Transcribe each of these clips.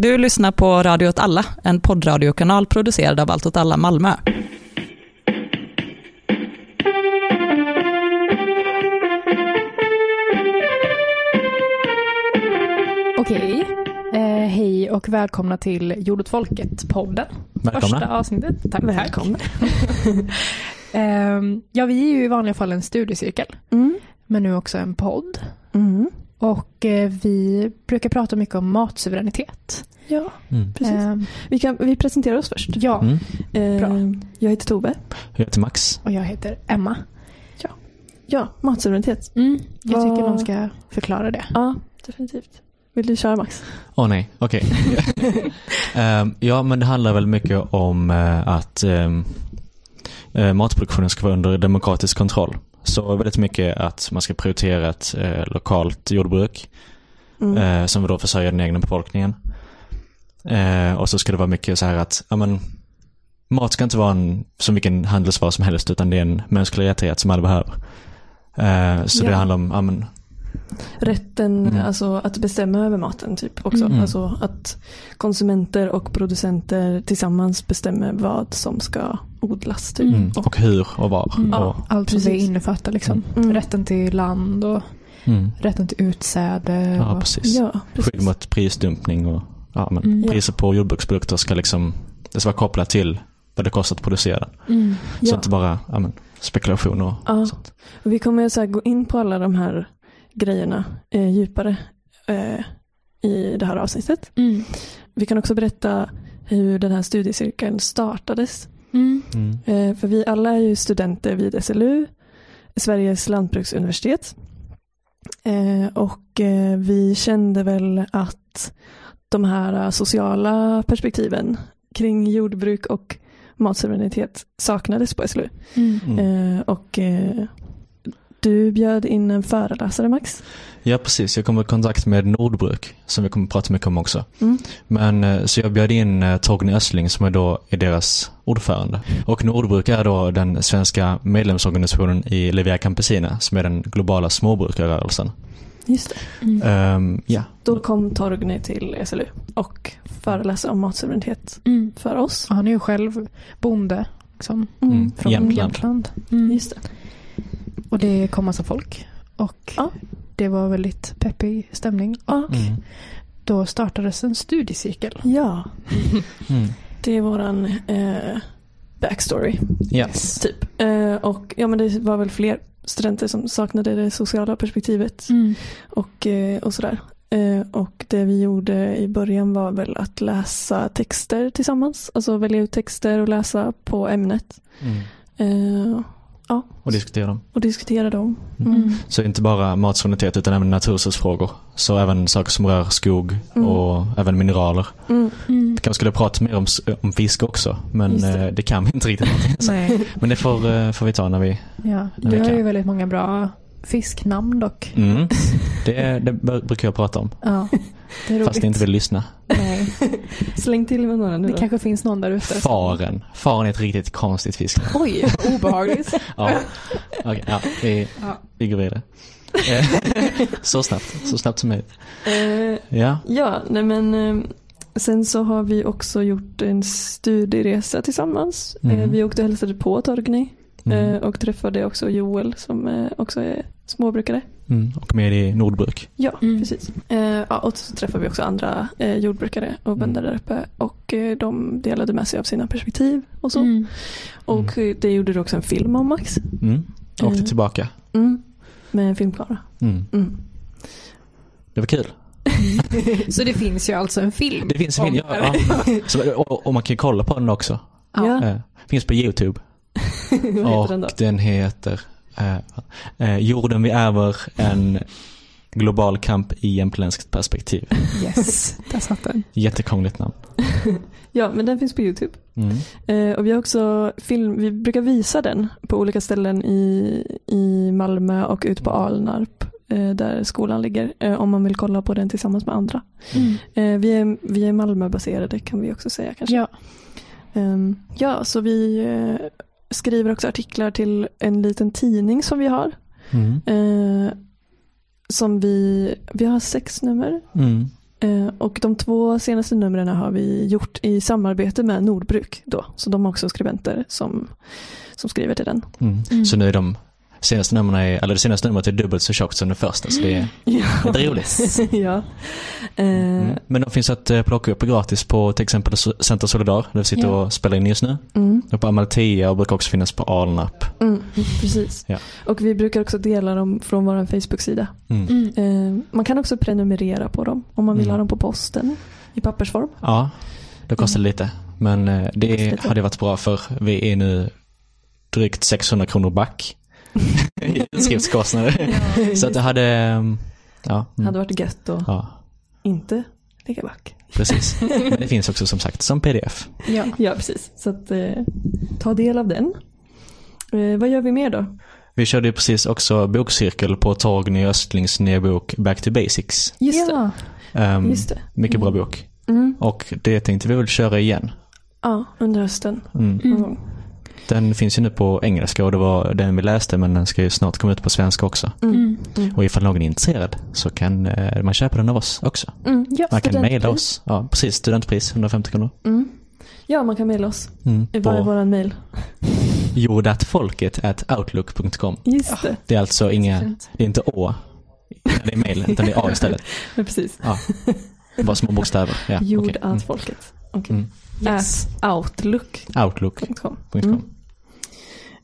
Du lyssnar på Radio åt alla, en poddradiokanal producerad av Allt åt alla Malmö. Okej. Eh, hej och välkomna till Jord åt folket-podden. Välkomna. Första avsnittet. Tack. Välkomna. Eh, ja, vi är ju i vanliga fall en studiecirkel, Mm. men nu också en podd. Mm. Och eh, vi brukar prata mycket om matsuveränitet. Ja, Mm. precis. Eh, Vi, kan, vi presenterar oss först. ja, Mm. Eh, Bra. Jag heter Tove. Jag heter Max. och jag heter Emma. Ja, matsuveränitet. Mm. Jag tycker någon ska förklara det. Ja, definitivt. Vill du köra Max? Åh nej, okej. Ehm, ja, men det handlar väl mycket om eh, att ehm, eh, matproduktionen ska vara under demokratisk kontroll. Så väldigt mycket att man ska prioritera ett eh, lokalt jordbruk Mm. eh, som då försörjer den egna befolkningen. Eh, och så ska det vara mycket så här att, ja men, mat ska inte vara en, som vilken handelsvara som helst utan det är en mänsklig rättighet som alla behöver. Eh, så Ja. det handlar om, ja men, Rätten Mm. alltså, att bestämma över maten typ också. Mm. Alltså att konsumenter och producenter tillsammans bestämmer vad som ska odlas. Typ. mm, och hur och var. Mm. Och, Allt som det innefattar liksom. Mm. Rätten till land och mm. rätten till utsäde. Ja, och, precis. Ja, precis. Skydd mot prisdumpning och ja, men Mm. priser på jordbruksprodukter ska liksom, det ska vara kopplat till vad det kostar att producera. Mm. Så Ja. inte bara ja, men, spekulation och Ja. sånt. Och Vi kommer så här gå in på alla de här grejerna eh, djupare eh, i det här avsnittet. Mm. Vi kan också berätta hur den här studiecirkeln startades. Mm. Mm. Eh, för vi alla är ju studenter vid SLU, Sveriges lantbruksuniversitet. Eh, och eh, vi kände väl att de här sociala perspektiven kring jordbruk och matsuveränitet saknades på SLU. Mm. Mm. Eh, och eh, du bjöd in en föreläsare Max. Ja, precis. Jag kom i kontakt med Nordbruk som vi kommer att prata mycket om också. Mm. Men eh, så jag bjöd in eh, Torgny Östling som är då är deras ordförande. Och Nordbruk är då den svenska medlemsorganisationen i Levia Campesina som är den globala småbrukarrörelsen. Just det. Mm. Ehm, ja, Då kom Torgny till SLU och föreläste om matsuveränitet Mm. för oss. Han är ju själv bonde liksom, Mm. från Jämtland. Jämtland. Mm. Just det. Och det kom massa folk. Och Ja. det var väldigt peppig stämning. Ja. mm. Då startades en studiecirkel. ja, Mm. det är våran eh, backstory. Ja. Typ. Eh, och ja, men det var väl fler studenter som saknade det sociala perspektivet Mm. och, eh, och sådär. Eh, och det vi gjorde i början var väl att läsa texter tillsammans. Alltså välja ut texter och läsa på ämnet. Mm. Eh, Och diskutera dem. och diskutera dem. Mm. Mm. Så inte bara matsuveränitet utan även naturresursfrågor. Så även saker som rör skog Mm. och även mineraler. Mm. Mm. Vi kanske skulle prata mer om, om fiske också. Men Just det. det. kan vi inte riktigt. Men det får, eh, får vi ta när vi... Ja. En Du har vecka. ju väldigt många bra fisknamn dock. Mm. Det, det brukar jag prata om. Ja. Fast jag inte vill lyssna. Nej. Släng till med några nu Det då. kanske finns någon där ute. Faren. Faren är ett riktigt konstigt fisk. Oj, obehagligt. Ja. Okej, ja, vi, Ja. vi går vidare. Eh, så snabbt. Så snabbt som möjligt. Eh, Ja. ja, nej men eh, sen så har vi också gjort en studieresa tillsammans. Mm. Vi åkte och hälsade på Torgny Mm. och träffade också Joel som också är småbrukare. Mm. Och med i Nordbruk. Ja, Mm. precis. Eh, ja, och så träffade vi också andra eh, jordbrukare och bönder Mm. där uppe och eh, de delade med sig av sina perspektiv och så. Mm. Och eh, det gjorde du också en film om Max. Mm. Åkte Mm. tillbaka. Mm. Med en filmkamera. Mm. Mm. Det var kul. Så det finns ju alltså en film. Det finns en film, ja, ja. Så, och, och man kan ju kolla på den också. Ja. Ja. Eh, finns på YouTube. Vad heter och den då? den heter eh, eh, Jorden vi ärver, en global kamp i jämtländskt perspektiv. Yes, där satt den. Jättekrångligt namn. Ja, men den finns på YouTube. Mm. Eh, och vi har också film, vi brukar visa den på olika ställen i, i Malmö och ut på Alnarp eh, där skolan ligger eh, om man vill kolla på den tillsammans med andra. Mm. Vi, är, vi är Malmöbaserade kan vi också säga kanske. Ja. Ehm, ja, så vi skriver också artiklar till en liten tidning som vi har. Mm. Eh, som vi, vi har sex nummer Mm. Eh, och de två senaste numren har vi gjort i samarbete med Nordbruk. Då. Så de har också skribenter som, som skriver till den. Mm. Mm. Så nu är de senaste numren, är, eller det senaste numret är dubbelt så tjockt som det första. Så det är Ja. lite roligt. ja. Eh, Mm. Men de finns att eh, plocka upp gratis på till exempel Center Solidar, där vi sitter Ja. och spelar in just nu. mm, Och på Amalthea och brukar också finnas på Alnap. mm, precis. Ja. Och vi brukar också dela dem från vår Facebook-sida. Mm. Mm. Eh, man kan också prenumerera på dem om man vill Mm. ha dem på posten i pappersform. Ja, det kostar lite. Men eh, det lite. hade varit bra för vi är nu drygt 600 kronor back i utskriftskostnader. Så att det hade, eh, ja, Det mm, hade varit gött att ja, inte ligga back. precis. Men det finns också som sagt som pdf. Ja. Ja, precis. Så att, eh, ta del av den. Eh, vad gör vi mer då? Vi körde ju precis också bokcirkel på Torgny Östlings nya bok Back to Basics. Just ja. Det. Just det. Mycket bra bok. Mm. Och det tänkte vi väl köra igen. Ja, under hösten. Mm. Mm. Den finns ju nu på engelska och det var den vi läste men den ska ju snart komma ut på svenska också. Mm. Mm. Mm. Och ifall någon är intresserad så kan eh, man köpa den av oss också. Mm. Ja. Man kan mejla oss. Ja, precis. Studentpris, 150 kronor. Mm. Ja, man kan mejla oss. Mm. Vad är våran mejl? jordatfolket at outlook.com. Just det. Det är alltså inga, det är inte å det är mejl, utan det är a istället. Ja, precis. Ja. Bara små bokstäver. Ja, Mm. att folket. Okej. Mm. Yes. At outlook.com. Outlook.com. Mm.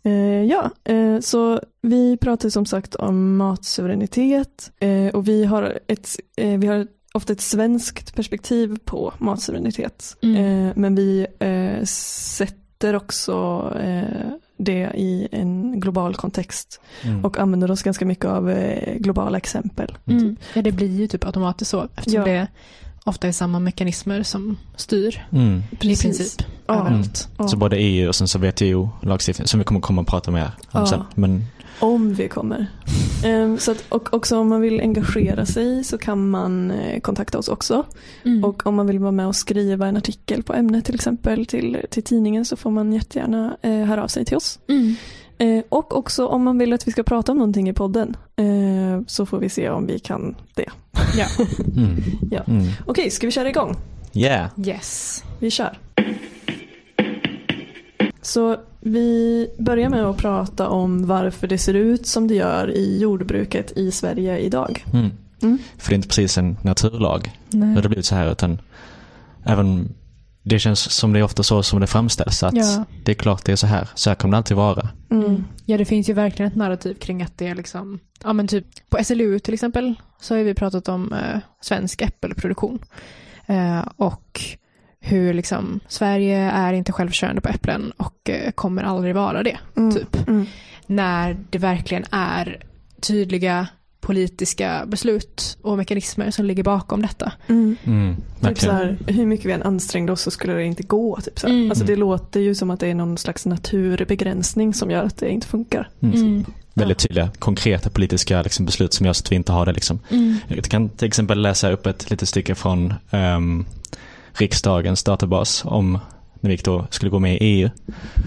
Eh, ja, eh, så vi pratar som sagt om matsuveränitet eh, och vi har, ett, eh, vi har ofta ett svenskt perspektiv på matsuveränitet. Mm. Eh, men vi eh, sätter också eh, det i en global kontext Mm. och använder oss ganska mycket av eh, globala exempel. Mm. Ja, det blir ju typ automatiskt så eftersom Ja. det ofta är samma mekanismer som styr Mm. i princip Ja. överallt. Ja. Så både EU och sen så WTO lagstiftning som vi kommer komma att prata mer om Ja. sen. Men Om vi kommer. Ehm, så att, och också om man vill engagera sig så kan man eh, kontakta oss också. Mm. Och om man vill vara med och skriva en artikel på ämnet till exempel till, till tidningen så får man jättegärna eh, höra av sig till oss. Mm. Eh, och också om man vill att vi ska prata om någonting i podden eh, så får vi se om vi kan det. Ja. mm. Ja. Mm. Okej, ska vi köra igång? Yeah. Yes. Vi kör. Så vi börjar med att prata om varför det ser ut som det gör i jordbruket i Sverige idag. Mm. Mm. För det är inte precis en naturlag Nej. hur det blivit så här utan även det känns som det är ofta så som det framställs att Ja. det är klart det är så här. Så här kommer det alltid vara. Mm. Ja, det finns ju verkligen ett narrativ kring att det är liksom, ja men typ på SLU till exempel så har vi pratat om eh, svensk äppelproduktion. Eh, och hur liksom Sverige är inte självförsörjande på äpplen och eh, kommer aldrig vara det. Mm. Typ. Mm. När det verkligen är tydliga politiska beslut och mekanismer som ligger bakom detta. Mm. Mm. Typ så här, hur mycket vi än ansträngde oss så skulle det inte gå. Typ så här. Mm. Alltså det låter ju som att det är någon slags naturbegränsning som gör att det inte funkar. Mm. Väldigt tydliga, konkreta politiska liksom, beslut som gör så att vi inte har det. Liksom. Mm. Jag kan till exempel läsa upp ett litet stycke från ehm, riksdagens databas om när vi då skulle gå med i EU.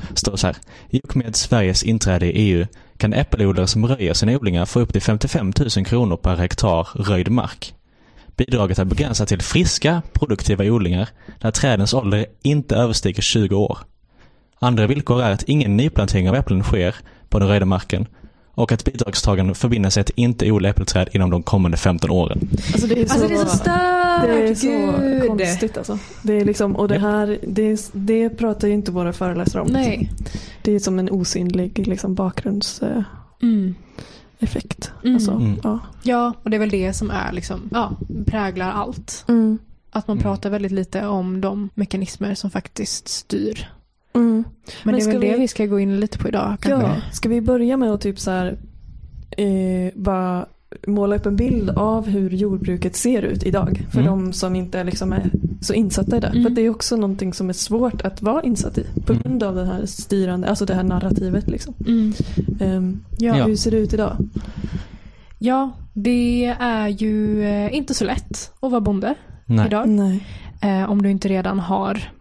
Det står så här. I och med Sveriges inträde i EU kan äppelodlare som röjer sina odlingar få upp till 55 000 kronor per hektar röjd mark. Bidraget är begränsat till friska, produktiva odlingar där trädens ålder inte överstiger 20 år. Andra villkor är att ingen nyplantering av äpplen sker på den röjda marken och att bidragstagaren förbinder sig att inte odla äppelträd inom de kommande 15 åren. Alltså det är så, Alltså det är så stört! det är så Gud. konstigt alltså. Det är liksom, och det här, det, det pratar ju inte våra föreläsare om. Nej. Det är som en osynlig liksom, bakgrundseffekt. Mm. Eh, Mm. alltså, Mm. ja. Ja, och det är väl det som är liksom, ja, präglar allt. Mm. Att man Mm. pratar väldigt lite om de mekanismer som faktiskt styr. Mm. Men, Men det är ska väl det vi- vi ska gå in lite på idag kanske. Ja, ska vi börja med att typ så här, eh, bara måla upp en bild av hur jordbruket ser ut idag. För Mm. de som inte liksom är så insatta i det. Mm. För det är också någonting som är svårt att vara insatt i. På Mm. grund av det här styrande, alltså det här narrativet. Liksom. Mm. Ja. Ja. Hur ser det ut idag? ja, det är ju eh, inte så lätt att vara bonde Nej. idag. Nej. Eh, om du inte redan har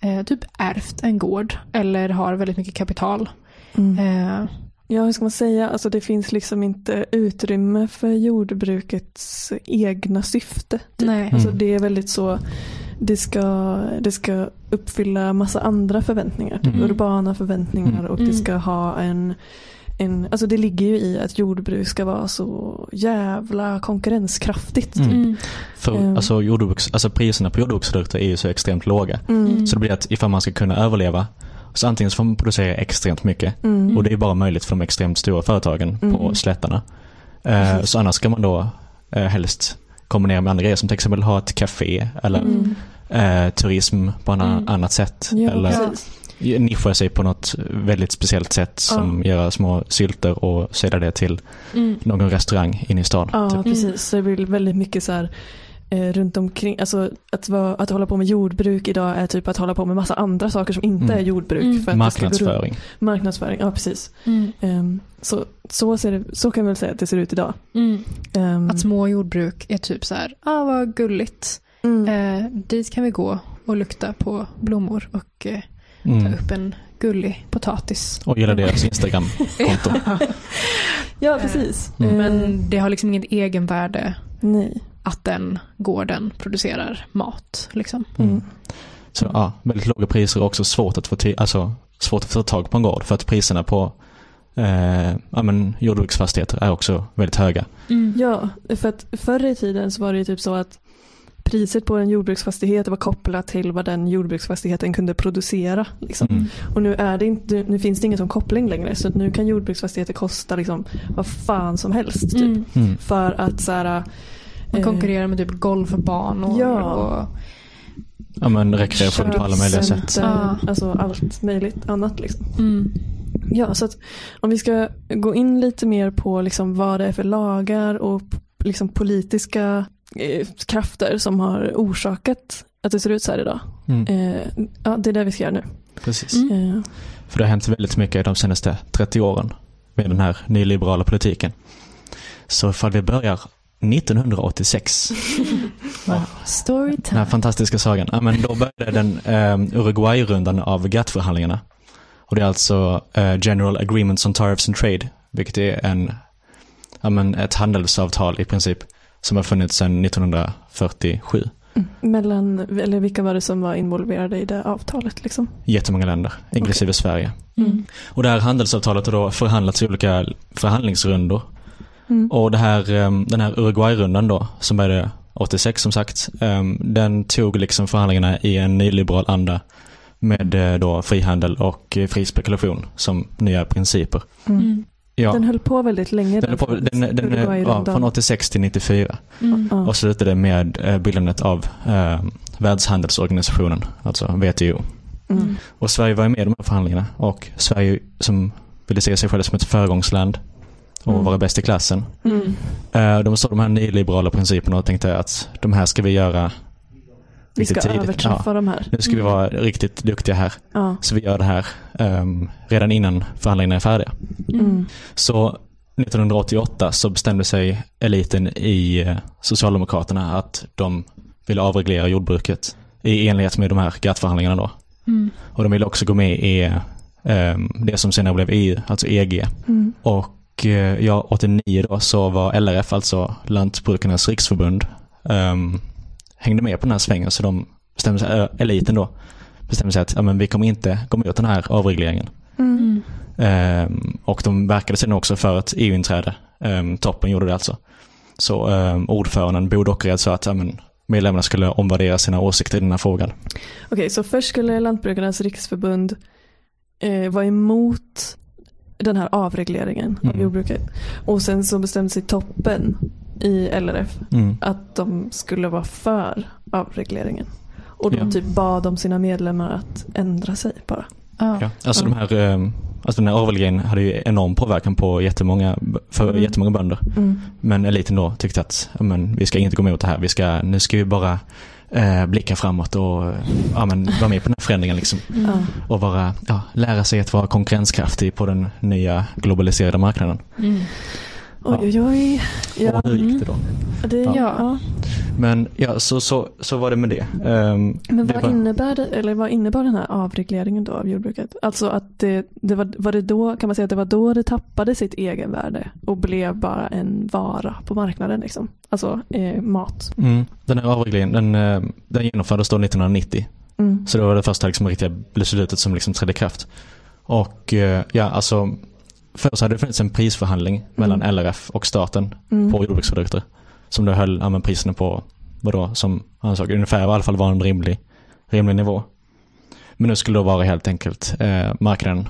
eh, typ ärvt en gård eller har väldigt mycket kapital. Mm. Eh, Ja, hur ska man säga? Alltså det finns liksom inte utrymme för jordbrukets egna syfte. Typ. Nej. Alltså Mm. det är väldigt så, det ska, det ska uppfylla massa andra förväntningar. Typ Mm. urbana förväntningar Mm. och Mm. det ska ha en, en, alltså det ligger ju i att jordbruk ska vara så jävla konkurrenskraftigt. Mm. Mm. För Mm. alltså, jordbruks, alltså priserna på jordbruksprodukter är ju så extremt låga. Mm. Så det blir att ifall man ska kunna överleva så antingen så får man producera extremt mycket Mm. och det är bara möjligt för de extremt stora företagen på Mm. slätterna. Eh, Precis. så annars ska man då eh, helst kombinera med andra grejer som till exempel ha ett café eller Mm. eh, turism på ett Mm. annat sätt. Ja, eller precis. Nischa sig på något väldigt speciellt sätt som göra små sylter och sälja det till Mm. någon restaurang inne i stan. Ja, typ. precis. Så det blir väldigt mycket så här eh, runt omkring, alltså att, vara, att hålla på med jordbruk idag är typ att hålla på med massa andra saker som inte Mm. är jordbruk. Mm. För att. Marknadsföring. Marknadsföring, ja precis. Mm. Ehm, så, så, ser det, så kan vi väl säga att det ser ut idag. Mm. Ehm, Att små jordbruk är typ så här, ah vad gulligt. mm, Eh, dit kan vi gå och lukta på blommor och eh, ta Mm. upp en gullig potatis. Och gilla deras Instagram-konto. ja, precis. Mm. Ehm, Men det har liksom inget egenvärde nej. att den gården producerar mat. Liksom. Mm. Mm. Så ja, väldigt låga priser och också svårt att få, alltså, svårt att få tag på en gård för att priserna på eh, ja, men, jordbruksfastigheter är också väldigt höga. Mm. Ja, för att förr i tiden så var det ju typ så att priset på en jordbruksfastighet var kopplat till vad den jordbruksfastigheten kunde producera. Liksom. Mm. Och nu, är det inte, nu finns det ingen som koppling längre så att nu kan jordbruksfastigheter kosta liksom vad fan som helst. Typ. Mm. Mm. För att så här, Man eh, konkurrerar med typ golfbanor Ja. och Ja men rekreation på alla möjliga sätt. Alltså allt möjligt annat. Liksom. mm. Ja, så att om vi ska gå in lite mer på liksom vad det är för lagar och liksom politiska krafter som har orsakat att det ser ut så här idag. Mm. Eh, ja, det är det vi ska göra nu. Precis. Mm. Eh, För det har hänt väldigt mycket de senaste 30 åren med den här nyliberala politiken. Så ifall vi börjar 1986. Ja, den här Storytime. fantastiska sagan. Ja, men då började den eh, Uruguay-rundan av GATT-förhandlingarna. Och det är alltså eh, General Agreements on Tariffs and Trade, vilket är en, ja, men ett handelsavtal i princip som har funnits sedan 1947. mellan, eller vilka var det som var involverade i det avtalet? Liksom? Jättemånga länder, inklusive Sverige. Mm. Och det här handelsavtalet har då förhandlats i olika förhandlingsrundor. Mm. Och det här, eh, den här Uruguay-rundan då, som började 86 som sagt, eh, den tog liksom förhandlingarna i en nyliberal anda med eh, då frihandel och eh, fri spekulation som nya principer. Mm. Mm. Ja, Den höll på väldigt länge. den, är på, den, den, är- ja, från 86 till 94 Mm. Och slutade med eh, bildandet av eh, Världshandelsorganisationen, alltså WTO. Mm. Och Sverige var ju med i de här förhandlingarna och Sverige som ville se sig själv som ett föregångsland och Mm. vara bäst i klassen. Mm. Eh, De såg de här nyliberala principerna och tänkte att de här ska vi göra Vi ska tidigt. överträffa Ja, de här. nu ska vi Mm. vara riktigt duktiga här. Ja. Så vi gör det här ehm, redan innan förhandlingarna är färdiga. Mm. Så 1988 så bestämde sig eliten i eh, Socialdemokraterna att de ville avreglera jordbruket i enlighet med de här GATT-förhandlingarna då. Mm. Och de ville också gå med i ehm, det som senare blev EU, alltså EG. Mm. Och eh, ja, 89 då så var LRF, alltså Lantbrukarnas riksförbund, ehm, hängde med på den här svängen. Så de bestämde sig, äh, eliten då, bestämde sig att ja, men vi kommer inte gå emot den här avregleringen. Mm. Ehm, och de verkade sedan också för ett EU-inträde. Ehm, toppen gjorde det alltså. Så ehm, ordföranden Bo Dockered sa att ja, men, medlemmarna skulle omvärdera sina åsikter i den här frågan. Okej, så först skulle Lantbrukarnas riksförbund eh, vara emot den här avregleringen av Mm. jordbruket. Och sen så bestämde sig toppen i LRF Mm. att de skulle vara för avregleringen. Och de Ja. typ bad om sina medlemmar att ändra sig bara. Ja. Ja, alltså, de här, ehm, alltså den här avregleringen hade ju enorm påverkan på jättemånga, för Mm. jättemånga bönder. Mm. Men eliten då tyckte att men, vi ska inte gå emot det här. Vi ska, nu ska vi bara eh, blicka framåt och ja, men, vara med på den här förändringen. Liksom. Mm. Och vara, ja, lära sig att vara konkurrenskraftig på den nya globaliserade marknaden. Mm. Oj, oj, oj. Ja, Och hur gick det då? det, Ja. ja. Men ja, så, så, så var det med det. Ehm, Men det vad, var- innebär det, eller vad innebar den här avregleringen då av jordbruket? Alltså att det, det var, var det då, kan man säga att det var då det tappade sitt egenvärde och blev bara en vara på marknaden liksom? Alltså eh, mat. Mm, den här avregleringen, den, eh, den genomfördes då 1990. Mm. Så det var det första liksom, riktiga beslutet som liksom trädde i kraft. Och eh, ja, alltså först hade det funnits en prisförhandling mellan LRF och staten Mm. på jordbruksprodukter. Som då höll ja, priserna på, vadå, som sa, ungefär i alla fall var en rimlig, rimlig nivå. Men nu skulle det vara helt enkelt eh, marknaden,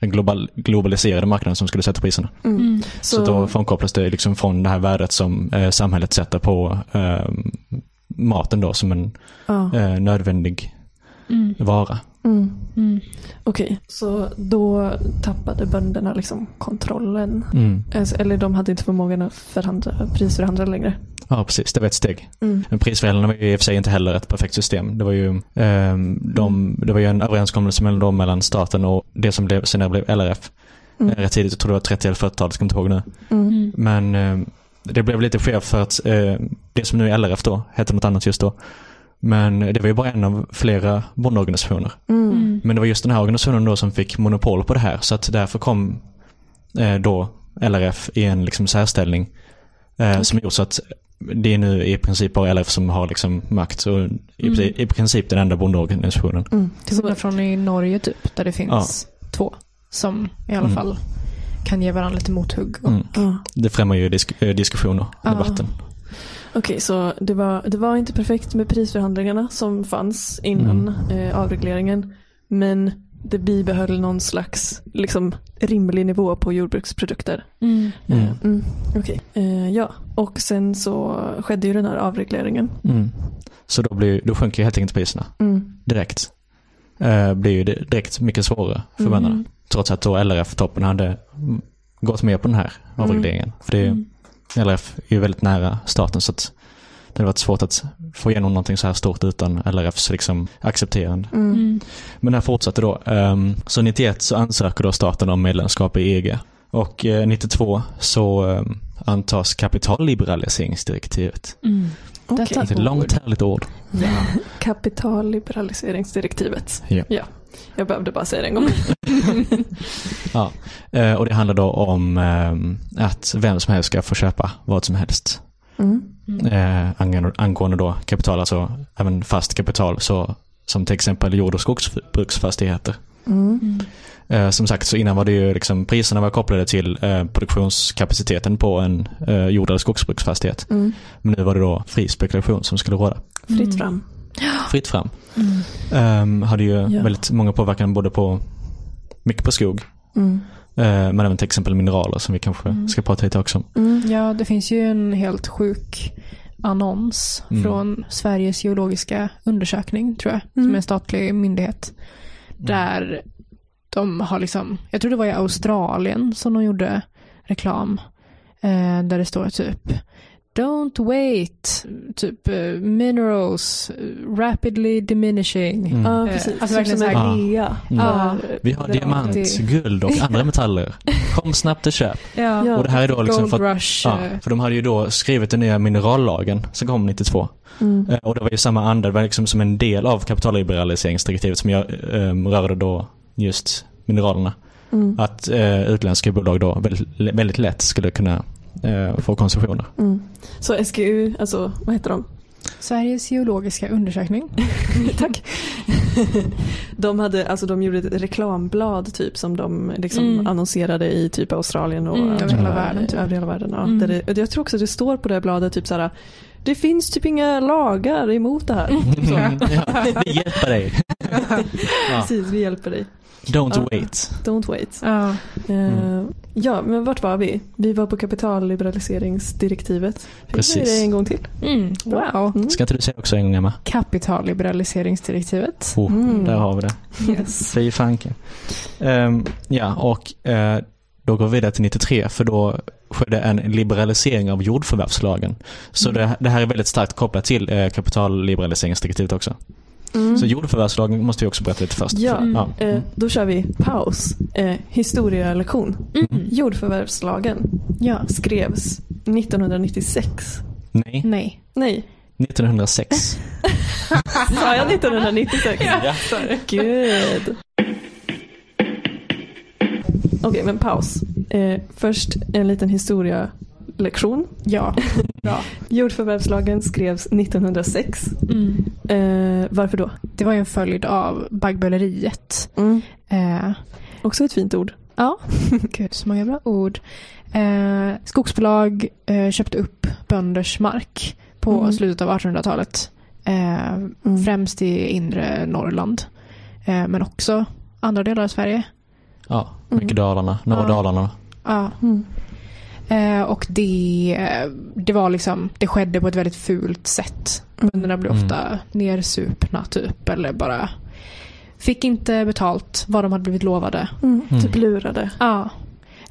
den global, globaliserade marknaden som skulle sätta priserna. Mm. Mm. Så, då frånkopplas det liksom från det här värdet som eh, samhället sätter på eh, maten då som en ja. eh, nödvändig Mm. vara. Mm. Mm. Okej, så då tappade bönderna liksom kontrollen. Mm. Alltså, eller de hade inte förmågan att förhandla, prisförhandla längre. Ja, precis. Det var ett steg. Mm. Men prisförhandlarna var ju i och för sig inte heller ett perfekt system. Det var ju, ehm, de, det var ju en överenskommelse mellan, dem, mellan staten och det som blev, senare blev LRF. Mm. Eh, Rätt tidigt, jag tror det var 30 eller 40-talet, ska inte ihåg nu. Mm. Mm. Men ehm, det blev lite skevt för att eh, det som nu är LRF då, hette något annat just då. Men det var ju bara en av flera bondeorganisationer. Mm. Mm. Men det var just den här organisationen då som fick monopol på det här. Så att därför kom eh, då LRF i en liksom särställning. Eh, Som gjort så att det är nu i princip bara LRF som har liksom makt. Och i, Mm. i princip den enda bondeorganisationen. Mm. Till skillnad från i Norge typ, där det finns två som i alla Mm. fall kan ge varandra lite mothugg. Och, Mm. ja. Det främjar ju disk, eh, diskussion och Ja. Okej, så det var, det var inte perfekt med prisförhandlingarna som fanns innan eh, avregleringen. Men det bibehöll någon slags liksom, rimlig nivå på jordbruksprodukter. Mm. Mm. Mm, Okej, eh, ja. Och sen så skedde ju den här avregleringen. Mm. Så då, blir, då sjunker ju helt enkelt priserna Mm. direkt. Eh, blir ju det- direkt mycket svårare för Mm. bönderna. Trots att då LRF-toppen hade mm, gått med på den här avregleringen. För det är, Mm. LRF är ju väldigt nära staten så att det hade varit svårt att få igenom någonting så här stort utan LRFs liksom accepterande. Mm. Mm. Men det här fortsatte då. Um, så 91 så ansöker då staten om medlemskap i EG. Och eh, 92 så um, antas kapitalliberaliseringsdirektivet. Mm. Okej. Detta- Ett långt härligt ord. Ja. Kapitalliberaliseringsdirektivet. Ja. Jag behövde bara säga det en gång. Ja. Eh, och det handlar då om ehm, att vem som helst ska få köpa vad som helst. Mm. Mm. Eh, angående, då kapital, alltså även fast kapital, så, som till exempel jord och skogsbruksfastigheter. Mm. Eh, som sagt, så innan var det ju liksom priserna var kopplade till eh, produktionskapaciteten på en eh, jord eller skogsbruksfastighet. Mm. Men nu var det då fri spekulation som skulle råda. Fritt fram. Fritt fram. Mm. Ehm, hade ju Ja. väldigt många påverkan både på, mycket på skog, Mm. eh, men även till exempel mineraler som vi kanske Mm. ska prata lite också om. Mm. Ja, det finns ju en helt sjuk annons Mm. från Sveriges geologiska undersökning, tror jag, Mm. som är en statlig myndighet. Där de har liksom, jag tror det var i Australien som de gjorde reklam. Eh, där det står typ Don't wait, typ eh, minerals eh, rapidly diminishing. Mm. Ja, Eh, precis. alltså verkligen så här- rea. Mm. Ja. för- Vi har diamant, det- guld och andra metaller. Kom snabbt och köp. Ja, Ja. Och det här är då liksom Gold för att, Rush. ja, för de hade ju då skrivit den nya minerallagen som kom 92. Mm. Och det var ju samma anda, det var liksom som en del av kapitalliberaliseringsdirektivet som jag, eh, rörde då just mineralerna. Mm. Att eh, utländska bolag då väldigt, väldigt lätt skulle kunna eh, få koncessioner. Mm. Så SGU, alltså vad heter de? Sveriges geologiska undersökning. Tack. de, hade, alltså, de gjorde ett reklamblad typ som de liksom Mm. annonserade i typ Australien och Mm, över hela eh, världen, typ. över hela världen. Ja. Mm. Där det, jag tror också det står på det här bladet typ så här det finns typ inga lagar emot det här. ja, vi hjälper dig. ja. Precis, vi hjälper dig. Don't Ja. wait. Don't wait. Ja. Eh, ja, men vart var vi? Vi var på kapitalliberaliseringsdirektivet. Fick vi Precis. det en gång till? Mm, wow. Mm. Ska inte du säga också en gång Emma? Kapitalliberaliseringsdirektivet. Oh, Mm. Där har vi det. Yes. Fy fanken. Ehm, ja, och eh, då går vi vidare till 93 för då skedde en liberalisering av jordförvärvslagen. Så Mm. det, det här är väldigt starkt kopplat till eh, kapitalliberaliseringsdirektivet också. Mm. Så jordförvärvslagen måste vi också berätta lite först. Ja, Mm. ja. Eh, då kör vi paus. Eh, historielektion. Mm. Jordförvärvslagen Ja. skrevs 1996. Nej, Nej. Nej, 1906. sa jag 1996? Ja. Gud. Okej, men paus. Eh, först en liten historielektion. Ja. Bra. Jordförvärvslagen skrevs 1906. Mm. Eh, varför då? Det var ju en följd av baggböleriet. Eh, Också ett fint ord. ja, gud så många bra ord. Eh, skogsbolag eh, köpte upp bönders mark på Mm. slutet av 1800-talet. Eh, Mm. Främst i inre Norrland. Eh, men också andra delar av Sverige. Ja, mycket Mm. Dalarna, norra Ja. Dalarna. Ja. Mm. Eh, och det, eh, det var liksom, det skedde på ett väldigt fult sätt. Bönderna blev Mm. ofta nersupna typ eller bara fick inte betalt vad de hade blivit lovade. Mm. Mm. Typ lurade Ja.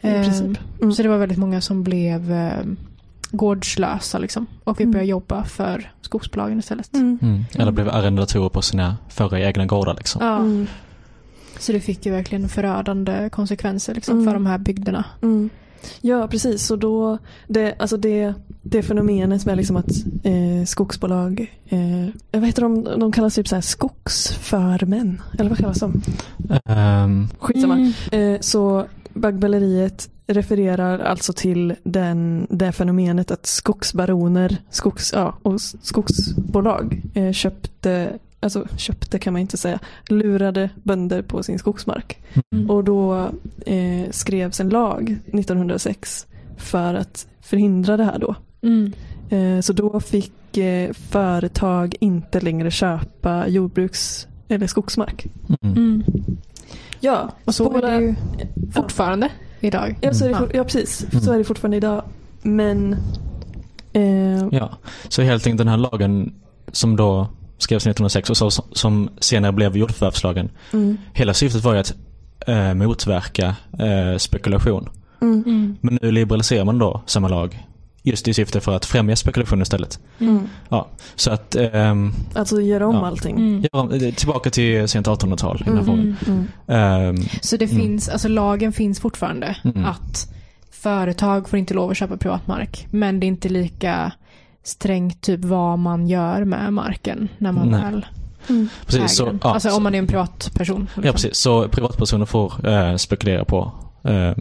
Eh. Mm. Så det var väldigt många som blev eh, gårdslösa liksom. Och fick Mm. börja jobba för skogsbolagen istället. Mm. Mm. Eller blev arrendatorer på sina förra egna gårdar liksom. Ja. Mm. Så det fick ju verkligen förödande konsekvenser liksom, Mm. för de här bygderna. Ja, precis. Så då, det, alltså det, det fenomenet med liksom att eh, skogsbolag, eh, vad heter de, de kallas typ så här skogsförmän, eller vad kallas de? Ehm, Skitsamma. Mm. Eh, så baggböleriet refererar alltså till den, det fenomenet att skogsbaroner skogs, ja, och skogsbolag eh, köpte, alltså köpte kan man inte säga, lurade bönder på sin skogsmark. Mm. Och då eh, skrevs en lag 1906 för att förhindra det här då. Mm. Eh, så då fick eh, företag inte längre köpa jordbruks eller skogsmark. mm. Mm. Ja, Och så är det ju Ja. fortfarande idag. Ja, så är det, Mm. for- ja precis. Mm. Så är det fortfarande idag. Men eh, Ja, så helt enkelt den här lagen som då skrevs 1906 och så, som senare blev jordförvärvslagen. mm, Hela syftet var ju att eh, motverka eh, spekulation. mm, Mm. Men nu liberaliserar man då samma lag. Just i syfte för att främja spekulation istället. mm. Så att, ehm, Alltså göra om Ja. allting. Mm. ja, eh, tillbaka till sent 1800-tal i den här Mm. Mm. Ehm, Så det Mm. finns, alltså lagen finns fortfarande. Mm. Att företag får inte lov att köpa privatmark. Men det är inte lika strängt typ vad man gör med marken när man Nej. väl Mm. precis, äger så, ja, alltså så, om man är en privatperson. liksom. ja, precis. Så privatpersoner får eh, spekulera på eh,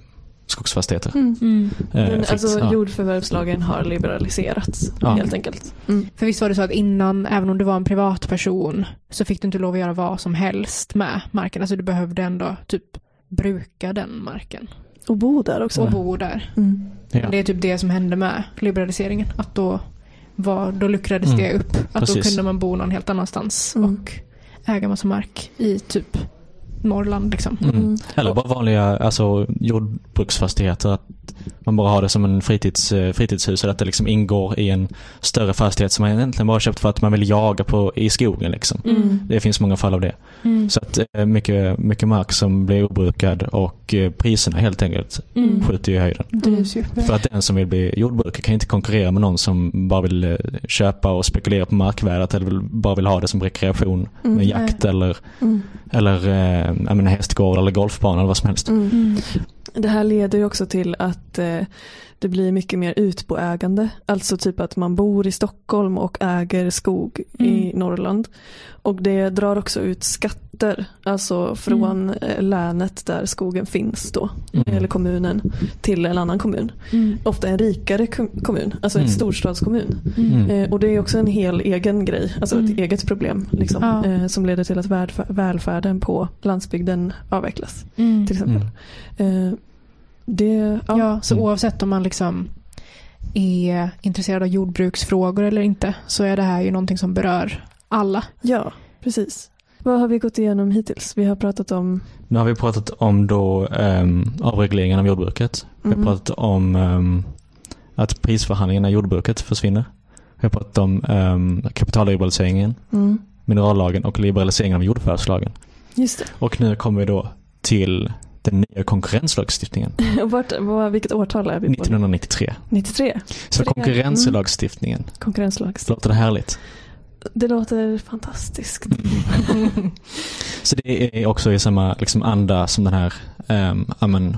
skogsfastigheter. Mm. Mm. Eh, Men alltså ja. jordförvärvslagen har liberaliserats Ja. helt enkelt. Mm. För visst var det så att innan, även om du var en privatperson, så fick du inte lov att göra vad som helst med marken. Alltså du behövde ändå typ bruka den marken Och bo där också. och bo där. Mm. Det är typ det som hände med liberaliseringen. Att då, var, då luckrades Mm. det upp. Att då kunde man bo någon helt annanstans Mm. och äga massa mark i typ Norrland liksom. Mm. Mm. Eller bara vanliga alltså, jordbruksfastigheter. Man bara har det som en fritids, eh, fritidshus. Eller att det liksom ingår i en större fastighet som man egentligen bara köpt för att man vill jaga på, i skogen. Liksom. Mm. Det finns många fall av det. Mm. Så att eh, mycket, mycket mark som blir obrukad och eh, priserna helt enkelt Mm. skjuter i höjden. För att den som vill bli jordbrukare kan inte konkurrera med någon som bara vill köpa och spekulera på markvärdet eller bara vill ha det som rekreation Mm. med jakt eller, Mm. eller menar, hästgård eller golfbana eller vad som helst. Det här leder ju också till att eh, det blir mycket mer utboägande. Alltså typ att man bor i Stockholm och äger skog i Mm. Norrland. Och det drar också ut skatter, alltså från eh, länet där skogen finns då, Mm. eller kommunen, till en annan kommun. Mm. Ofta en rikare kom- kommun, alltså en Mm. storstadskommun. Mm. Eh, och det är också en hel egen grej, alltså ett Mm. eget problem liksom, Ja. eh, som leder till att välfär- välfärden på landsbygden avvecklas Mm. till exempel. Mm. Eh, det, ja. Ja, så Mm. oavsett om man liksom är intresserad av jordbruksfrågor eller inte så är det här ju någonting som berör alla. ja, precis. Vad har vi gått igenom hittills? Vi har pratat om Nu har vi pratat om då um, avregleringen av jordbruket. Vi har Mm. pratat om ehm, att prisförhandlingarna i jordbruket försvinner. Vi har pratat om um, kapitalliberaliseringen, mm, minerallagen och liberaliseringen av jordförvärvslagen. just Och nu kommer vi då till den nya konkurrenslagstiftningen. Vart, vad, vilket årtal är vi på? 1993. 93. Så det konkurrenslagstiftningen, Konkurrenslag. låter det härligt? Det låter fantastiskt. Så det är också i samma liksom, anda som den här, um, amen,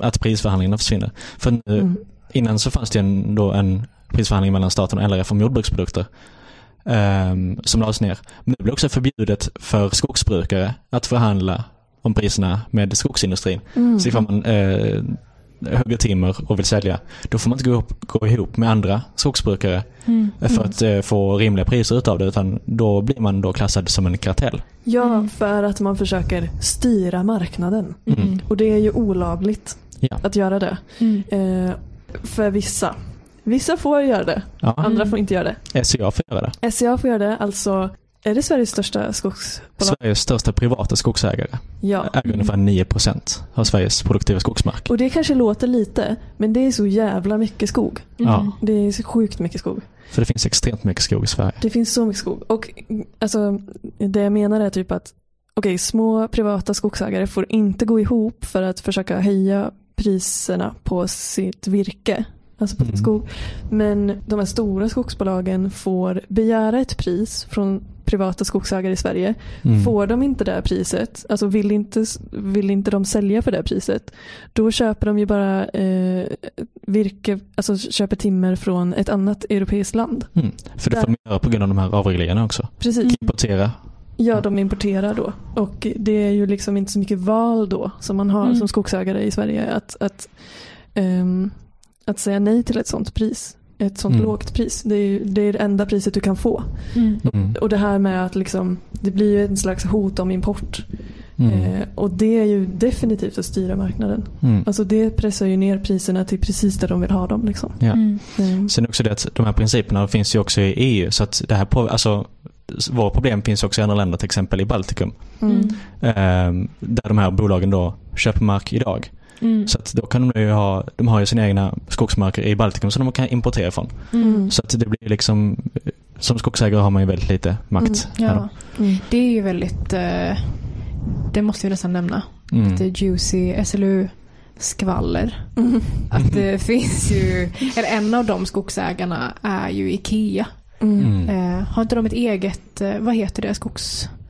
att prisförhandlingarna försvinner. För nu, Mm. innan så fanns det en, då en prisförhandling mellan staten och LRF om jordbruksprodukter. ehm, som lades ner. Men det blev också förbjudet för skogsbrukare att förhandla om priserna med skogsindustrin. Mm. Så ifall man eh, hugger timmer och vill sälja, då får man inte gå ihop, gå ihop med andra skogsbrukare Mm. för att eh, få rimliga priser utav det, utan då blir man då klassad som en kartell. Ja, Mm. för att man försöker styra marknaden. Mm. Och det är ju olagligt Ja. att göra det. Mm. Eh, för vissa. Vissa får göra det, Ja, andra Mm. får inte göra det. SCA får göra det. SCA får göra det, alltså är det Sveriges största skogsbolag? Sveriges största privata skogsägare Ja. äger ungefär 9% av Sveriges produktiva skogsmark. Och det kanske låter lite, men det är så jävla mycket skog. Ja. Mm. Det är så sjukt mycket skog. För det finns extremt mycket skog i Sverige. Det finns så mycket skog. Och mm, alltså, det jag menar är typ att okej, små privata skogsägare får inte gå ihop för att försöka höja priserna på sitt virke. Alltså på Mm. skog. Men de här stora skogsbolagen får begära ett pris från privata skogsägare i Sverige. Mm. Får de inte det här priset, alltså vill inte, vill inte de sälja för det här priset, då köper de ju bara eh, virke, alltså köper timmer från ett annat europeiskt land. Mm. För det får de göra på grund av de här avregleringarna också. Precis. Importera. Ja, de importerar då. Och det är ju liksom inte så mycket val då som man har Mm. som skogsägare i Sverige att, att, ehm, att säga nej till ett sånt pris. Ett sånt Mm. lågt pris. Det är ju det, är det enda priset du kan få. Mm. Mm. Och det här med att liksom, det blir ju en slags hot om import. Mm. Eh, och det är ju definitivt att styra marknaden. Mm. Alltså det pressar ju ner priserna till precis där de vill ha dem. Liksom. Ja. Mm. Sen också det att de här principerna finns ju också i EU. Så att det här på, alltså, våra problem finns också i andra länder, till exempel i Baltikum. Mm. Eh, där de här bolagen då köper mark idag. Mm. Så att då kan de ju ha, de har ju sina egna skogsmarker i Baltikum som de kan importera från. Mm. Så att det blir liksom, som skogsägare har man ju väldigt lite makt. här Ja, då. det är ju väldigt, eh, det måste vi nästan nämna. Mm. Det är juicy SLU-skvaller. Mm. Att det finns ju, eller en av de skogsägarna är ju Ikea. Mm. Mm. Eh, har inte de ett eget, eh, vad heter det, skogsbolag?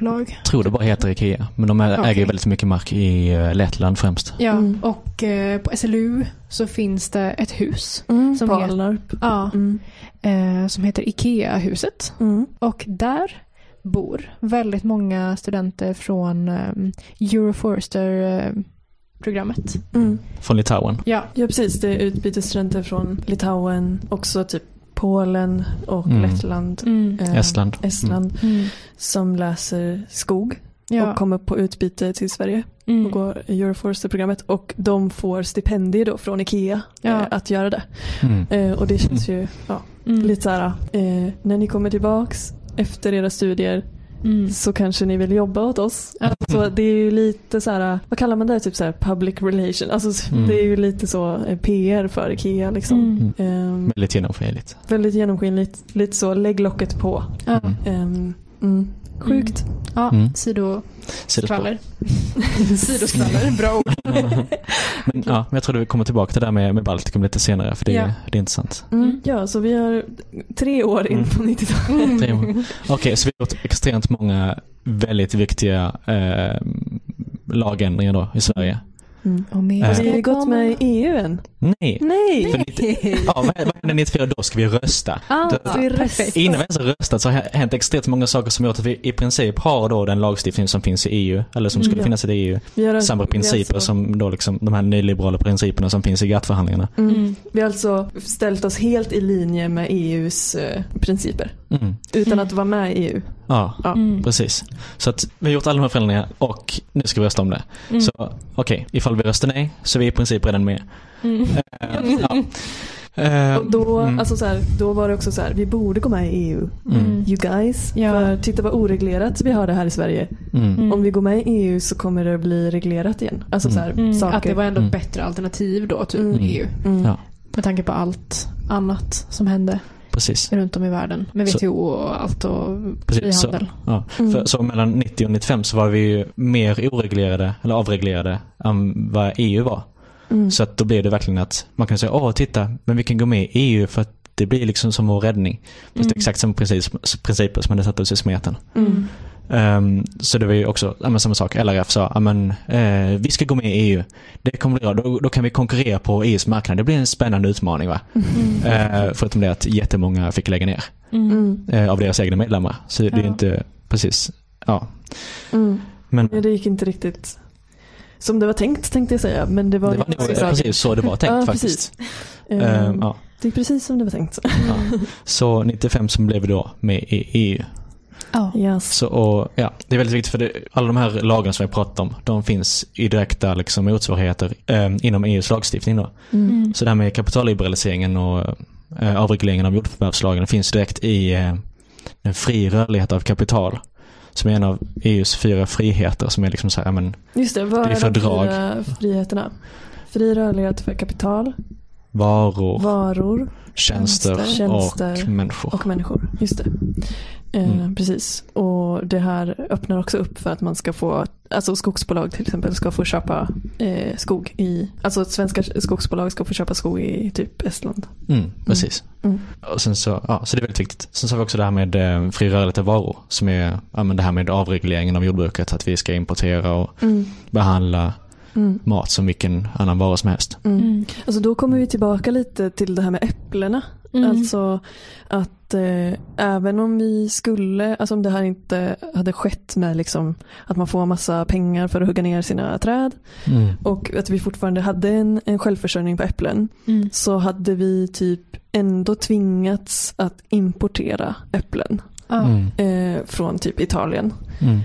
Jag tror det bara heter Ikea. Men de äger väldigt mycket mark i eh, Lettland främst. Ja, Mm. och eh, på SLU så finns det ett hus Mm. Som På heter- ja, Mm. eh, som heter Ikea-huset. Mm. Och där bor väldigt många studenter från um, Euroforester-programmet. Mm. Från Litauen. Ja. Ja precis, det är utbytesstudenter från Litauen, också typ Polen och Mm. Lettland, Mm. eh, Estland. Estland Mm. som läser skog Ja. och kommer på utbyte till Sverige mm. och går Euroforester-programmet och de får stipendier då från Ikea Ja. eh, att göra det. Mm. Eh, och det känns ju ja, Mm. lite så här, eh, när ni kommer tillbaks efter era studier Mm. så kanske ni vill jobba åt oss. Ja. Så det är ju lite så här, vad kallar man det? Typ så här public relation. Alltså Mm. det är ju lite så eh, PR för Ikea liksom. Mm. Ehm, Väldigt genomskinligt. väldigt genomskinligt, lite så lägg locket på. Ja. Mm. Mm, sjukt. Ja, Mm. Sidoskvaller. Sidoskvaller, bra ord. Men ja, men jag tror att vi kommer tillbaka till det där med, med Baltikum lite senare för det, Ja. det är intressant. Mm, ja, så vi har tre år in Mm. på 90-talet. Tre år. Okej, så vi har gjort extremt många väldigt viktiga eh, lagändringar då i Sverige. Mm. Och mer Äh. Har vi gått med i EU än? Nej! Nej! För nitt- ja, vad händer 94? Då ska vi rösta. Ah, Då- vi perfekt. Innan vi ens har röstat så har det hänt extremt många saker som gjort att vi i princip har då den lagstiftning som finns i EU, eller som skulle Mm. finnas i EU. Har, Samma principer alltså, som då liksom de här nyliberala principerna som finns i GATT-förhandlingarna. Mm. Mm. Vi har alltså ställt oss helt i linje med EUs eh, principer. Mm. Utan Mm. att vara med i EU. Ja, Ja. Mm. precis. Så att vi har gjort alla de här förändringarna och nu ska vi rösta om det. Mm. Så okej, ifall vi röstar nej så är vi i princip redan med. Mm. Eh, ja. Eh, Och då, mm. alltså så här, då var det också så här, vi borde gå med i EU. Mm. You guys. Ja. För titta vad oreglerat vi har det här i Sverige. Mm. Mm. Om vi går med i EU så kommer det bli reglerat igen. Alltså Mm. så här, Mm. saker. Att det var ändå Mm. bättre alternativ då, typ Mm. EU. Mm. Ja. Med tanke på allt annat som hände Precis. runt om i världen. Med Så- WTO och allt och Precis, så, frihandel. ja. Mm. För, så mellan 90 och 95 så var vi ju mer oreglerade, eller avreglerade, än vad EU var. Mm. Så att då blev det verkligen att man kan säga, åh titta, men vi kan gå med i EU för att det blir liksom som vår räddning. Fast det är Mm. exakt samma princip, principer som hade satt oss i smeten. Mm. Ehm, så det var ju också ja, men samma sak. LRF sa ja, men, eh, vi ska gå med i EU. Det kommer bli bra. Då, då kan vi konkurrera på EUs marknad. Det blir en spännande utmaning. va? Mm. Eh, förutom det att jättemånga fick lägga ner Mm. Eh, av deras egna medlemmar. Så det är Ja. inte precis, ja. Mm. Men Ja, Det gick inte riktigt som det var tänkt tänkte jag säga. Men det var, det var nog precis, precis så det var tänkt Ja, faktiskt. precis. Ehm, Ehm, ja. Det gick precis som det var tänkt. Ja. Så 95 som blev vi då med i EU. Ja. Yes. Så, och, ja, det är väldigt viktigt för det, alla de här lagarna som vi har pratat om, de finns i direkta liksom, motsvarigheter eh, inom EUs lagstiftning. Då. Mm. Så det här med kapitalliberaliseringen och eh, avregleringen av jordförvärvslagen finns direkt i eh, en fri rörlighet av kapital. Som är en av EUs fyra friheter som är liksom så här, men, Just det, vad Det är är, de fördrag. fyra friheterna? Fri rörlighet för kapital, varor, varor tjänster, tjänster och människor. och människor. Just det. Eh, Mm. Precis. Och det här öppnar också upp för att man ska få, alltså skogsbolag till exempel ska få köpa eh, skog i, alltså svenska skogsbolag ska få köpa skog i typ Estland. Mm, precis. Mm. Och sen så, ja, så det är väldigt viktigt. Sen så har vi också det här med eh, fri rörlighet av varor. Som är ja, men det här med avregleringen av jordbruket. Att vi ska importera och Mm. behandla Mm. mat som vilken annan vara som helst. Mm. Mm. Alltså då kommer vi tillbaka lite till det här med äpplena. Mm. Alltså att eh, även om vi skulle, alltså om det här inte hade skett med liksom att man får massa pengar för att hugga ner sina träd Mm. och att vi fortfarande hade en, en självförsörjning på äpplen Mm. så hade vi typ ändå tvingats att importera äpplen. Mm. eh, från typ Italien. Mm.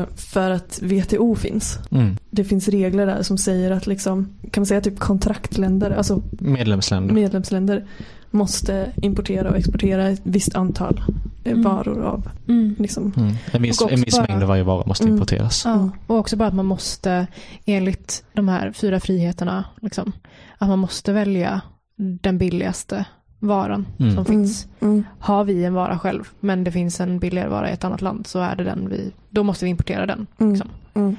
Eh, för att WTO finns. Mm. Det finns regler där som säger att liksom, kan man säga typ kontraktländer, alltså Medlemsländer. medlemsländer måste importera och exportera ett visst antal eh, Mm. varor av Mm. liksom. Mm. En viss, en viss bara- mängd av varje vara måste Mm. importeras. Ja, och också bara att man måste, enligt de här fyra friheterna, liksom, att man måste välja den billigaste varan Mm. som finns. Mm. Har vi en vara själv, men det finns en billigare vara i ett annat land, så är det den vi, då måste vi importera den. Mm. Liksom. Mm.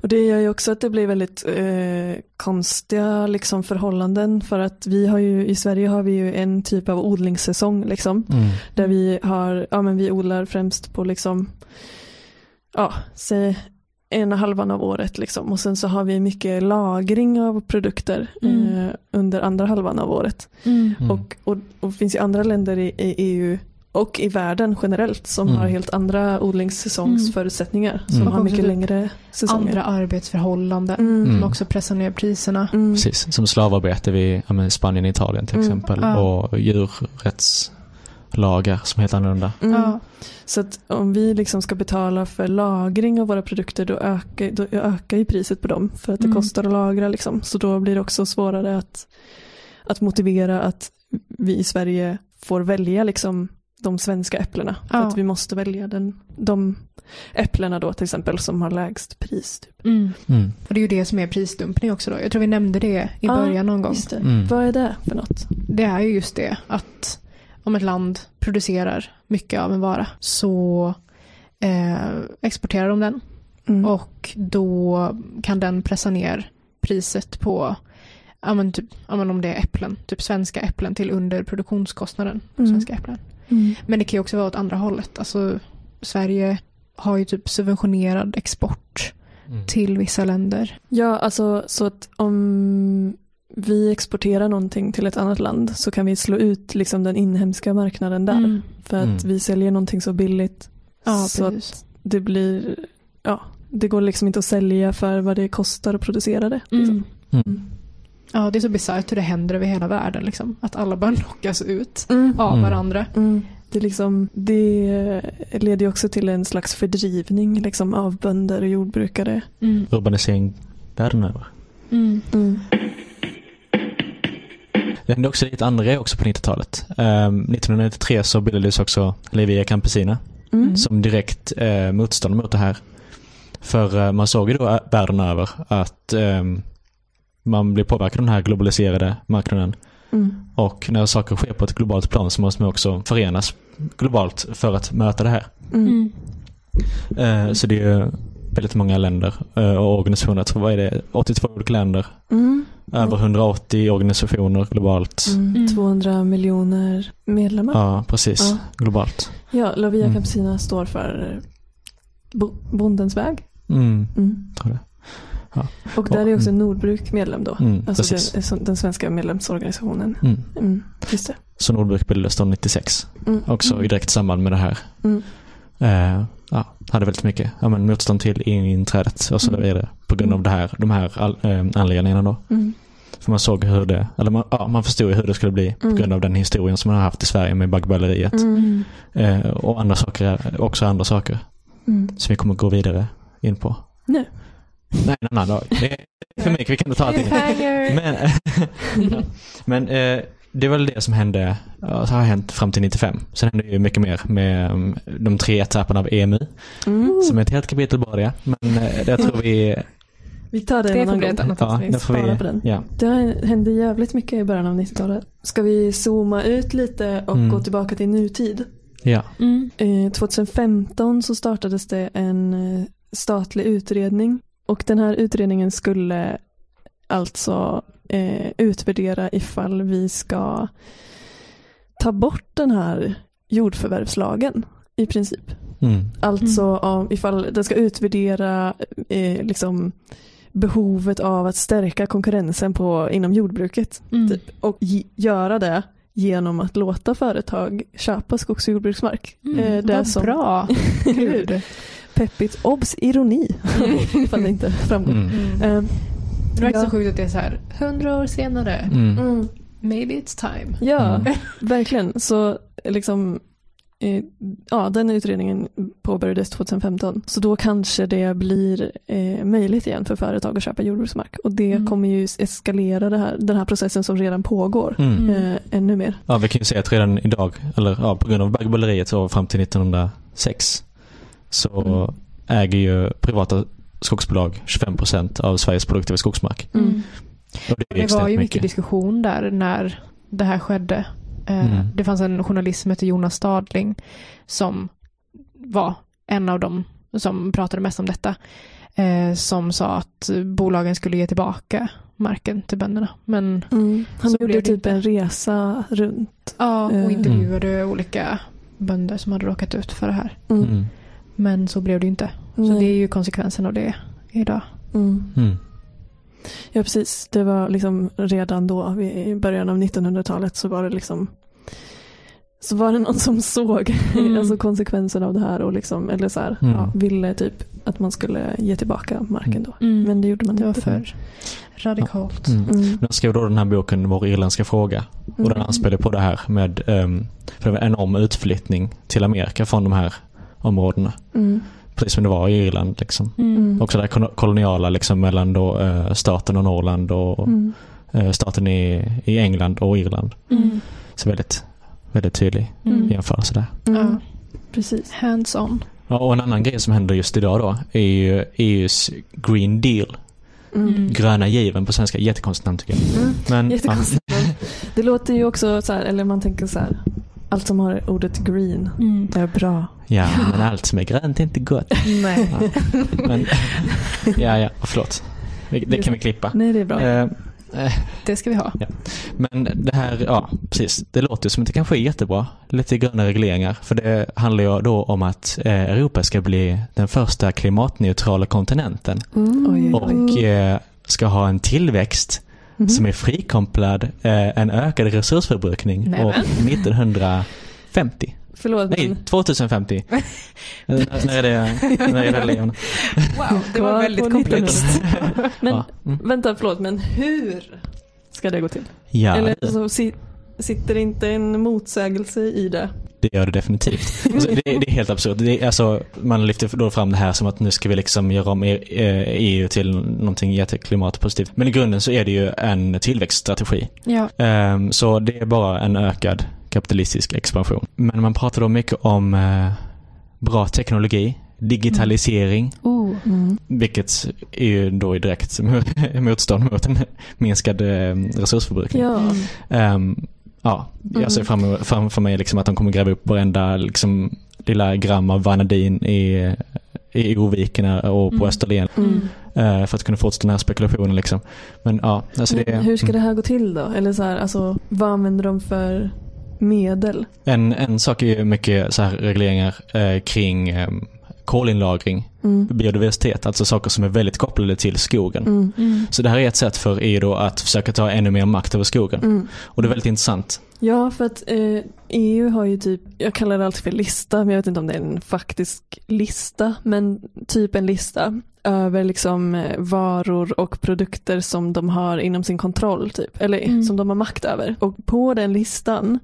Och det gör ju också att det blir väldigt eh, konstiga liksom, förhållanden för att vi har ju i Sverige har vi ju en typ av odlingssäsong liksom. Mm. Där vi har, ja men vi odlar främst på liksom, ja, säg ena halvan av året liksom. Och sen så har vi mycket lagring av produkter Mm. eh, under andra halvan av året. Mm. Och, och, och det finns ju andra länder i, i EU och i världen generellt som Mm. har helt andra odlingssäsongsförutsättningar. Som Mm. har Och mycket också längre säsonger. Andra arbetsförhållanden Mm. som Mm. också pressar ner priserna. Mm. Precis, som slavarbete vid ja, men Spanien och Italien till Mm. exempel. Ja. Och djurrättslagar som är helt annorlunda. Mm. Ja. Så att om vi liksom ska betala för lagring av våra produkter då ökar, då ökar ju priset på dem för att det Mm. kostar att lagra liksom. Så då blir det också svårare att, att motivera att vi i Sverige får välja liksom de svenska äpplena. För Ja. att vi måste välja den, de äpplena då till exempel som har lägst pris. Typ. Mm. Mm. Och det är ju det som är prisdumpning också då. Jag tror vi nämnde det i Ja, början någon gång. Just det. Mm. Vad är det för något? Det är ju just det att om ett land producerar mycket av en vara så eh, exporterar de den Mm. och då kan den pressa ner priset på ja, men typ, ja, men om det är äpplen, typ svenska äpplen till under produktionskostnaden på Mm. svenska äpplen. Mm. Men det kan ju också vara åt andra hållet. Alltså, Sverige har ju typ subventionerad export Mm. till vissa länder. Ja, alltså så att om vi exporterar någonting till ett annat land så kan vi slå ut liksom den inhemska marknaden där. Mm. För att Mm. vi säljer någonting så billigt Ja, så precis. att det blir, ja, det går liksom inte att sälja för vad det kostar att producera det. Liksom. Mm. Mm. Ja, det är så bisarrt hur det händer över hela världen. Liksom. Att alla bara lockas ut Mm. av Mm. varandra. Mm. Det, liksom, det leder ju också till en slags fördrivning liksom, av bönder och jordbrukare. Mm. Urbanisering världen över. Det hände också lite andra grejer också på 90-talet. Um, 1993 så bildades också Levia Campesina Mm. Som direkt uh, motstånd mot det här. För eh, man såg ju då ä- världen över att ehm, man blir påverkad av den här globaliserade marknaden. Mm. Och när saker sker på ett globalt plan så måste man också förenas globalt för att möta det här. Mm. Eh, så det är ju väldigt många länder eh, och organisationer. Jag tror vad är det, 82 olika länder. Mm. Över 180 organisationer globalt. Mm. Mm. 200 miljoner medlemmar. Ja, Ja, precis. Ja. Globalt. La Via Mm. Campesina står för bo- Bondens väg. Mm. Mm. Tror det. Och där är också Mm. Nordbruk medlem då. Mm, Alltså den, den svenska medlemsorganisationen. Mm. Mm. Just det. Så Nordbruk bildades då 96. Mm. Också i direkt samband med det här. Mm. Eh, ja, hade väldigt mycket ja, men motstånd till inträdet och så Mm. vidare. På grund av det här, de här all, eh, anledningarna då. Mm. För man såg hur det, eller man, ja, man förstod ju hur det skulle bli på Mm. grund av den historien som man har haft i Sverige med baggböleriet. Mm. Eh, och andra saker, också andra saker Mm. som vi kommer gå vidare in på. Nu. Nej, en annan dag. Det är för mycket, vi kan inte ta allting. Men, men eh, det är väl det som hände, som har hänt fram till 95. Sen hände ju mycket mer med um, de tre etapperna av EMU. Mm. Som är ett helt kapitel bara det. Men eh, jag tror vi... Vi tar det Det bli gång. annat Ja, det får Spara vi... på den. Ja. Det hände jävligt mycket i början av 90-talet. Ska vi zooma ut lite och Mm. gå tillbaka till nutid? ja. Mm. Eh, 2015 så startades det en eh, statlig utredning och den här utredningen skulle alltså eh, utvärdera ifall vi ska ta bort den här jordförvärvslagen i princip. Mm. Alltså om, ifall den ska utvärdera eh, liksom behovet av att stärka konkurrensen på, inom jordbruket Mm. typ, och göra det genom att låta företag köpa skogs och jordbruksmark. Mm. Eh, det Vad som- bra. Gud. Peppigt, obs, ironi. ifall det inte framgår. Mm. Eh, Det verkar Ja. så sjukt att det är så här, hundra år senare, Mm. mm, maybe it's time. ja, Mm. verkligen. Så liksom eh, Ja, den utredningen påbörjades 2015. Så då kanske det blir eh, möjligt igen för företag att köpa jordbruksmark. Och det Mm. kommer ju eskalera det här, den här processen som redan pågår Mm. Mm. eh, ännu mer. Ja, vi kan ju säga att redan idag, eller ja, på grund av baggböleriet så fram till 1906 så Mm. äger ju privata skogsbolag 25% av Sveriges produktiva skogsmark. Mm. Och det Det var ju mycket diskussion där när det här skedde. Eh, Mm. Det fanns en journalist som hette Jonas Stadling som var en av dem som pratade mest om detta. eh, Som sa att bolagen skulle ge tillbaka marken till bönderna. Men Mm. Han gjorde typ en resa runt. ja, Eh. och intervjuade olika bönder som hade råkat ut för det här. Mm. Mm. Men så blev det inte. Så Nej. det är ju konsekvensen av det idag. Mm. Mm. Ja, precis. Det var liksom redan då, i början av 1900-talet, så var det liksom så var det någon som såg Mm. alltså konsekvenserna av det här och liksom, eller så här, Mm. ja, ville typ att man skulle ge tillbaka marken då. Mm. Men det gjorde man det var inte. för radikalt. Mm. Mm. De skrev då den här boken Vår irländska fråga. Och den Mm. anspelar på det här med um, för det var en enorm utflyttning till Amerika från de här områdena. Precis som det var i Irland. Liksom. Mm. Också det här kol- koloniala liksom, mellan då, eh, staten och Norrland och Mm. eh, staten i, i England och Irland. Mm. Så väldigt, väldigt tydlig Mm. jämförelse där. Mm. Ja. Precis. Hands on. Ja, och en annan grej som händer just idag då är ju EUs Green Deal. Mm. Mm. Gröna given på svenska. Jättekonstigt namn tycker jag. Mm. Men, Jättekonstigt. Men det låter ju också så här, eller man tänker så här, allt som har ordet green, Mm. det är bra. Ja, men allt som är grönt är inte gott. Nej. Ja. Men, ja, ja, förlåt. Det, det kan vi klippa. Nej, det är bra. Eh, eh, Det ska vi ha. Men det här, ja precis. Det låter ju som att det kanske är jättebra. Lite gröna regleringar. För det handlar ju då om att eh, Europa ska bli den första klimatneutrala kontinenten. Mm. Och eh, ska ha en tillväxt Mhm. som är frikopplad eh, en ökad resursförbrukning Nämen. år 1950. Förlåt, Nej, men 2050. Eh, när, är det, när är det lejon? Wow, det var väldigt komplext. men ja. Mm. vänta, förlåt, men hur ska det gå till? ja, Eller så si, sitter det inte en motsägelse i det? Det gör det definitivt. Alltså, det, det är helt absurt. Det alltså, man lyfter då fram det här som att nu ska vi liksom göra om E- eh, EU till någonting jätteklimatpositivt. Men i grunden så är det ju en tillväxtstrategi. Ja. Ehm, så det är bara en ökad kapitalistisk expansion. Men man pratar då mycket om eh, bra teknologi, digitalisering, Oh. Mm. vilket är ju då i direkt motstånd mot en minskad eh, resursförbrukning. Ja. Mm. Ja, jag ser fram framför mig liksom att de kommer gräva upp varenda liksom, lilla gram av vanadin i, i Oviken och på Mm. Österlen Mm. eh, för att kunna fortsätta den här spekulationen. Liksom. Men ja, alltså det Men hur ska det här gå till då? Eller så här, alltså, vad använder de för medel? en, en sak är ju mycket så här regleringar eh, kring eh, kolinlagring, Mm. biodiversitet, alltså saker som är väldigt kopplade till skogen. Mm. Mm. Så det här är ett sätt för EU då att försöka ta ännu mer makt över skogen. Mm. Och det är väldigt intressant. Ja, för att eh, EU har ju typ, jag kallar det alltid för lista, men jag vet inte om det är en faktisk lista, men typ en lista över liksom eh, varor och produkter som de har inom sin kontroll, typ, eller Mm. som de har makt över. Och på den listan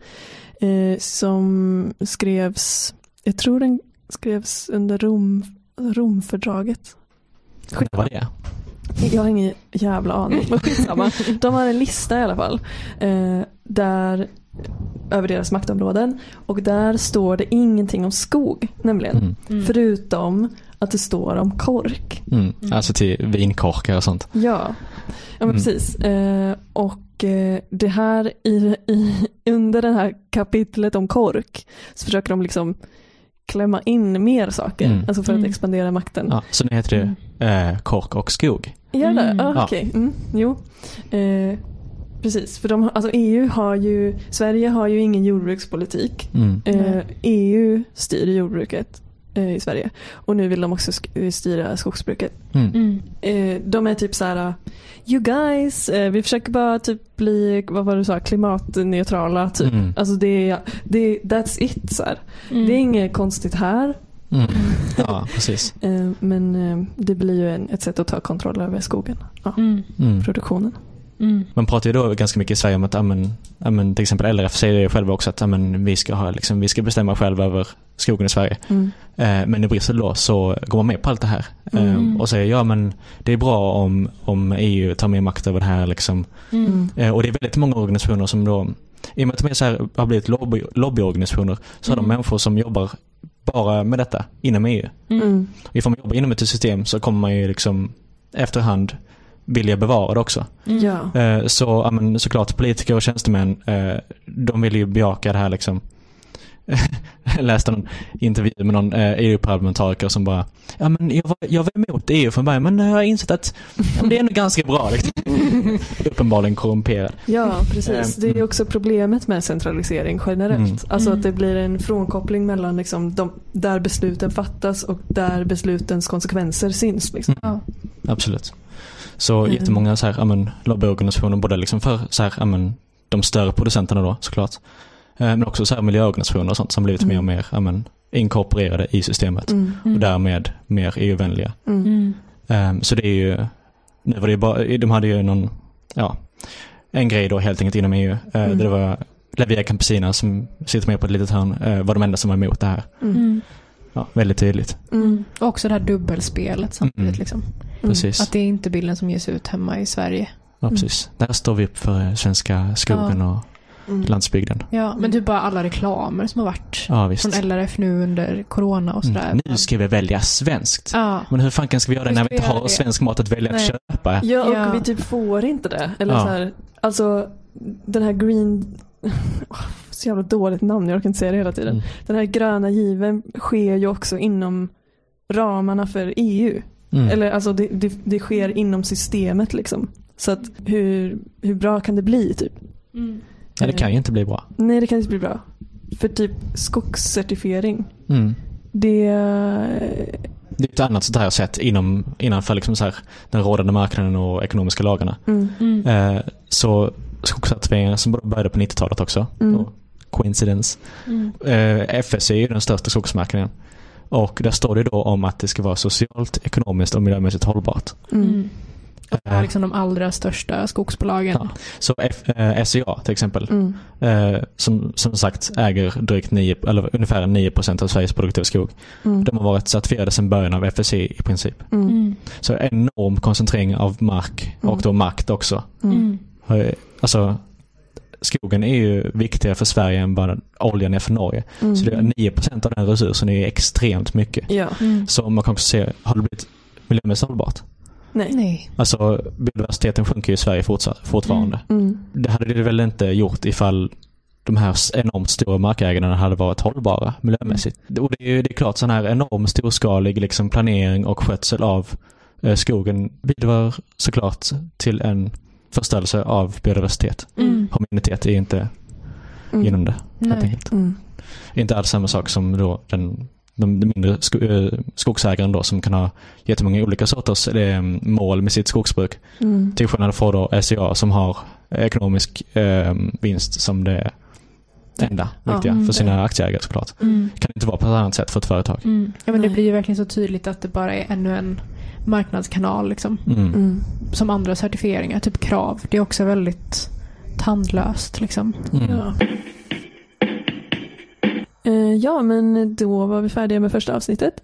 eh, som skrevs, jag tror den skrevs under Rom, Romfördraget. Det var det. Jag har ingen jävla aning, men skitsamma. De har en lista i alla fall. Eh, där, över deras maktområden. Och där står det ingenting om skog, nämligen. Mm. Mm. Förutom att det står om kork. Mm. Mm. Alltså till vinkorkar och sånt. Ja, ja men Mm. precis. Eh, och eh, det här i, i, under det här kapitlet om kork så försöker de liksom klämma in mer saker. Mm. Alltså för att Mm. expandera makten. Ja, så nu heter det eh, kork och skog. Gör det? Mm. Ah, Ja. Okej, mm, jo. Eh, precis, för de, alltså EU har ju, Sverige har ju ingen jordbrukspolitik. Mm. Eh. EU styr jordbruket i Sverige. Och nu vill de också sk- styra skogsbruket. Mm. Mm. Eh, de är typ så här, you guys, eh, vi försöker bara typ bli, vad var det du sa, klimatneutrala typ. Mm. Alltså det är, det, that's it så här. Mm. Det är inget konstigt här. Mm. Ja, precis. Eh, men eh, det blir ju en, ett sätt att ta kontroll över skogen. Ja, Mm. Mm. produktionen. Mm. Man pratar ju då ganska mycket i Sverige om att, ja, men, ja, men, till exempel LRF säger det själva också att ja, men, vi, ska ha, liksom, vi ska bestämma själva över skogen i Sverige. Mm. Eh, men i Bryssel då så går man med på allt det här. Eh, Mm. och säger ja men det är bra om, om EU tar mer makt över det här. Liksom. Mm. Mm. Eh, och det är väldigt många organisationer som då, i och med att de är så här, har blivit lobby, lobbyorganisationer, så har de människor som jobbar bara med detta inom EU. Mm. Mm. Ifall man jobbar inom ett system så kommer man ju liksom efterhand vilja bevara det också. Mm. Ja. Eh, Så ja, men, såklart politiker och tjänstemän, eh, de vill ju bejaka det här liksom. Jag läste en intervju med någon eh, EU-parlamentariker som bara Ja men jag var, jag var emot EU från början men nu har jag insett att ja, det är ändå ganska bra. Liksom. Uppenbarligen korrumperad. ja, precis. Eh, Det är ju mm. också problemet med centralisering generellt. Mm. Alltså Mm. att det blir en frånkoppling mellan liksom de, där besluten fattas och där beslutens konsekvenser syns. Liksom. Ja. Absolut. Så Mm. jättemånga så här, ja, men, lobbyorganisationer både liksom för så här, ja, men, de större producenterna då såklart. Eh, Men också så här miljöorganisationer och sånt som blivit Mm. mer och mer ja, men, inkorporerade i systemet. Mm. Mm. Och därmed mer EU-vänliga. Mm. Mm. Ehm, så det är ju, nu var det ju bara, de hade ju någon, ja, en grej då helt enkelt inom EU. eh, Mm. Där det var Levia Campesina som sitter med på ett litet hörn, eh, var de enda som var emot det här. Mm. Mm. Ja, väldigt tydligt. Mm. Och också det här dubbelspelet samtidigt. Mm. Liksom. Precis. Att det är inte bilden som ges ut hemma i Sverige. Ja, precis. Där står vi upp för svenska skogen och Mm. landsbygden. Ja, men typ bara alla reklamer som har varit Ja, visst. från LRF nu under corona och sådär. Mm. Nu ska vi välja svenskt. Ja. Men hur fan ska vi göra det när vi inte har det? svensk mat att välja Nej. att köpa? Ja, och Ja. vi typ får inte det. Eller Ja. så här, alltså den här green... Så jävla dåligt namn, jag orkar inte säga det hela tiden. Mm. Den här gröna given sker ju också inom ramarna för EU. Mm. Eller alltså det, det, det sker inom systemet liksom. Så att hur, hur bra kan det bli typ? Mm. Ja, det kan ju inte bli bra. Nej det kan inte bli bra. För typ skogscertifiering. Mm. Det... Det är ett annat sånt här sätt inom, innanför liksom så här, den rådande marknaden och ekonomiska lagarna. Mm, Mm. Eh, så skogscertifieringar som började på 90-talet också. Mm. Och coincidence. Mm. Eh, FSC är ju den största skogsmarknaden. Och där står det då om att det ska vara socialt, ekonomiskt och miljömässigt hållbart. Och det är liksom de allra största skogsbolagen. Ja. Så F, eh, SCA till exempel, mm, eh, som, som sagt äger drygt 9, eller ungefär 9% av Sveriges produktiva skog. mm, De har varit certifierade sedan början av FSC i princip. mm, Mm. Så enorm koncentrering av mark och Mm. då makt också. mm. Mm. Eh, Alltså, skogen är ju viktigare för Sverige än bara oljan är för Norge. Mm. Så det är 9% av den resursen är extremt mycket. Ja, Mm. Så man kan också se, har det blivit miljömässigt hållbart? Nej. Nej. Alltså biodiversiteten sjunker ju i Sverige fortsatt, fortfarande. Mm, Det hade det väl inte gjort ifall de här enormt stora markägarna hade varit hållbara miljömässigt. Och det är, det är klart sån här enorm storskalig liksom planering och skötsel av eh, skogen bidrar såklart till en förstörelse av biodiversitet. Mm. Homogenitet är inte Mm. inom det helt Nej. enkelt. Mm. Inte alls samma sak som då den, de, de mindre sko, eh, skogsägaren då som kan ha jättemånga olika sorters eh, mål med sitt skogsbruk. Mm. Till skillnad från då SCA som har ekonomisk eh, vinst som det enda Ja, viktiga mm, för sina det. aktieägare såklart. Mm. Kan inte vara på ett annat sätt för ett företag. Mm. Ja, men det blir ju verkligen så tydligt att det bara är ännu en marknadskanal liksom. Mm. Mm. Som andra certifieringar, typ krav. Det är också väldigt tandlöst liksom. Mm. Ja. Eh, ja, men då var vi färdiga med första avsnittet.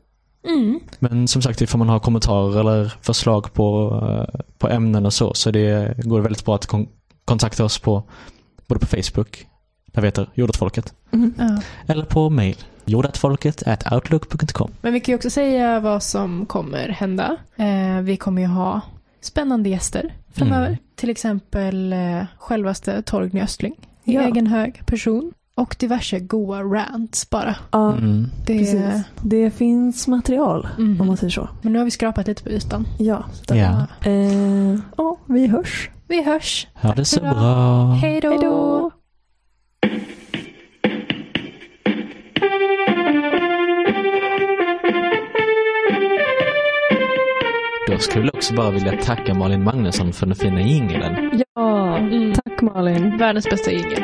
Mm. Men som sagt, ifall man har kommentarer eller förslag på, eh, på ämnen och så, så det går väldigt bra att kon- kontakta oss på både på Facebook, där vi heter Jordatfolket, Mm. Ja. eller på mail, jordatfolket at outlook.com. Men vi kan ju också säga vad som kommer hända. Eh, vi kommer ju ha spännande gäster framöver. Mm. Till exempel eh, självaste Torgny Östling i Ja. egen hög person. Och diverse goa rants bara. Ja, Mm. Det, precis. Det finns material, Mhm. om man säger så. Men nu har vi skrapat lite på ytan. Ja. Ja. Eh, ja, vi hörs. Vi hörs. Ha det så Bra. Hej då. Hej då. Då skulle jag också bara vilja tacka Malin Magnusson för den fina jingeln. Ja, Mm. tack Malin. Världens bästa jingel.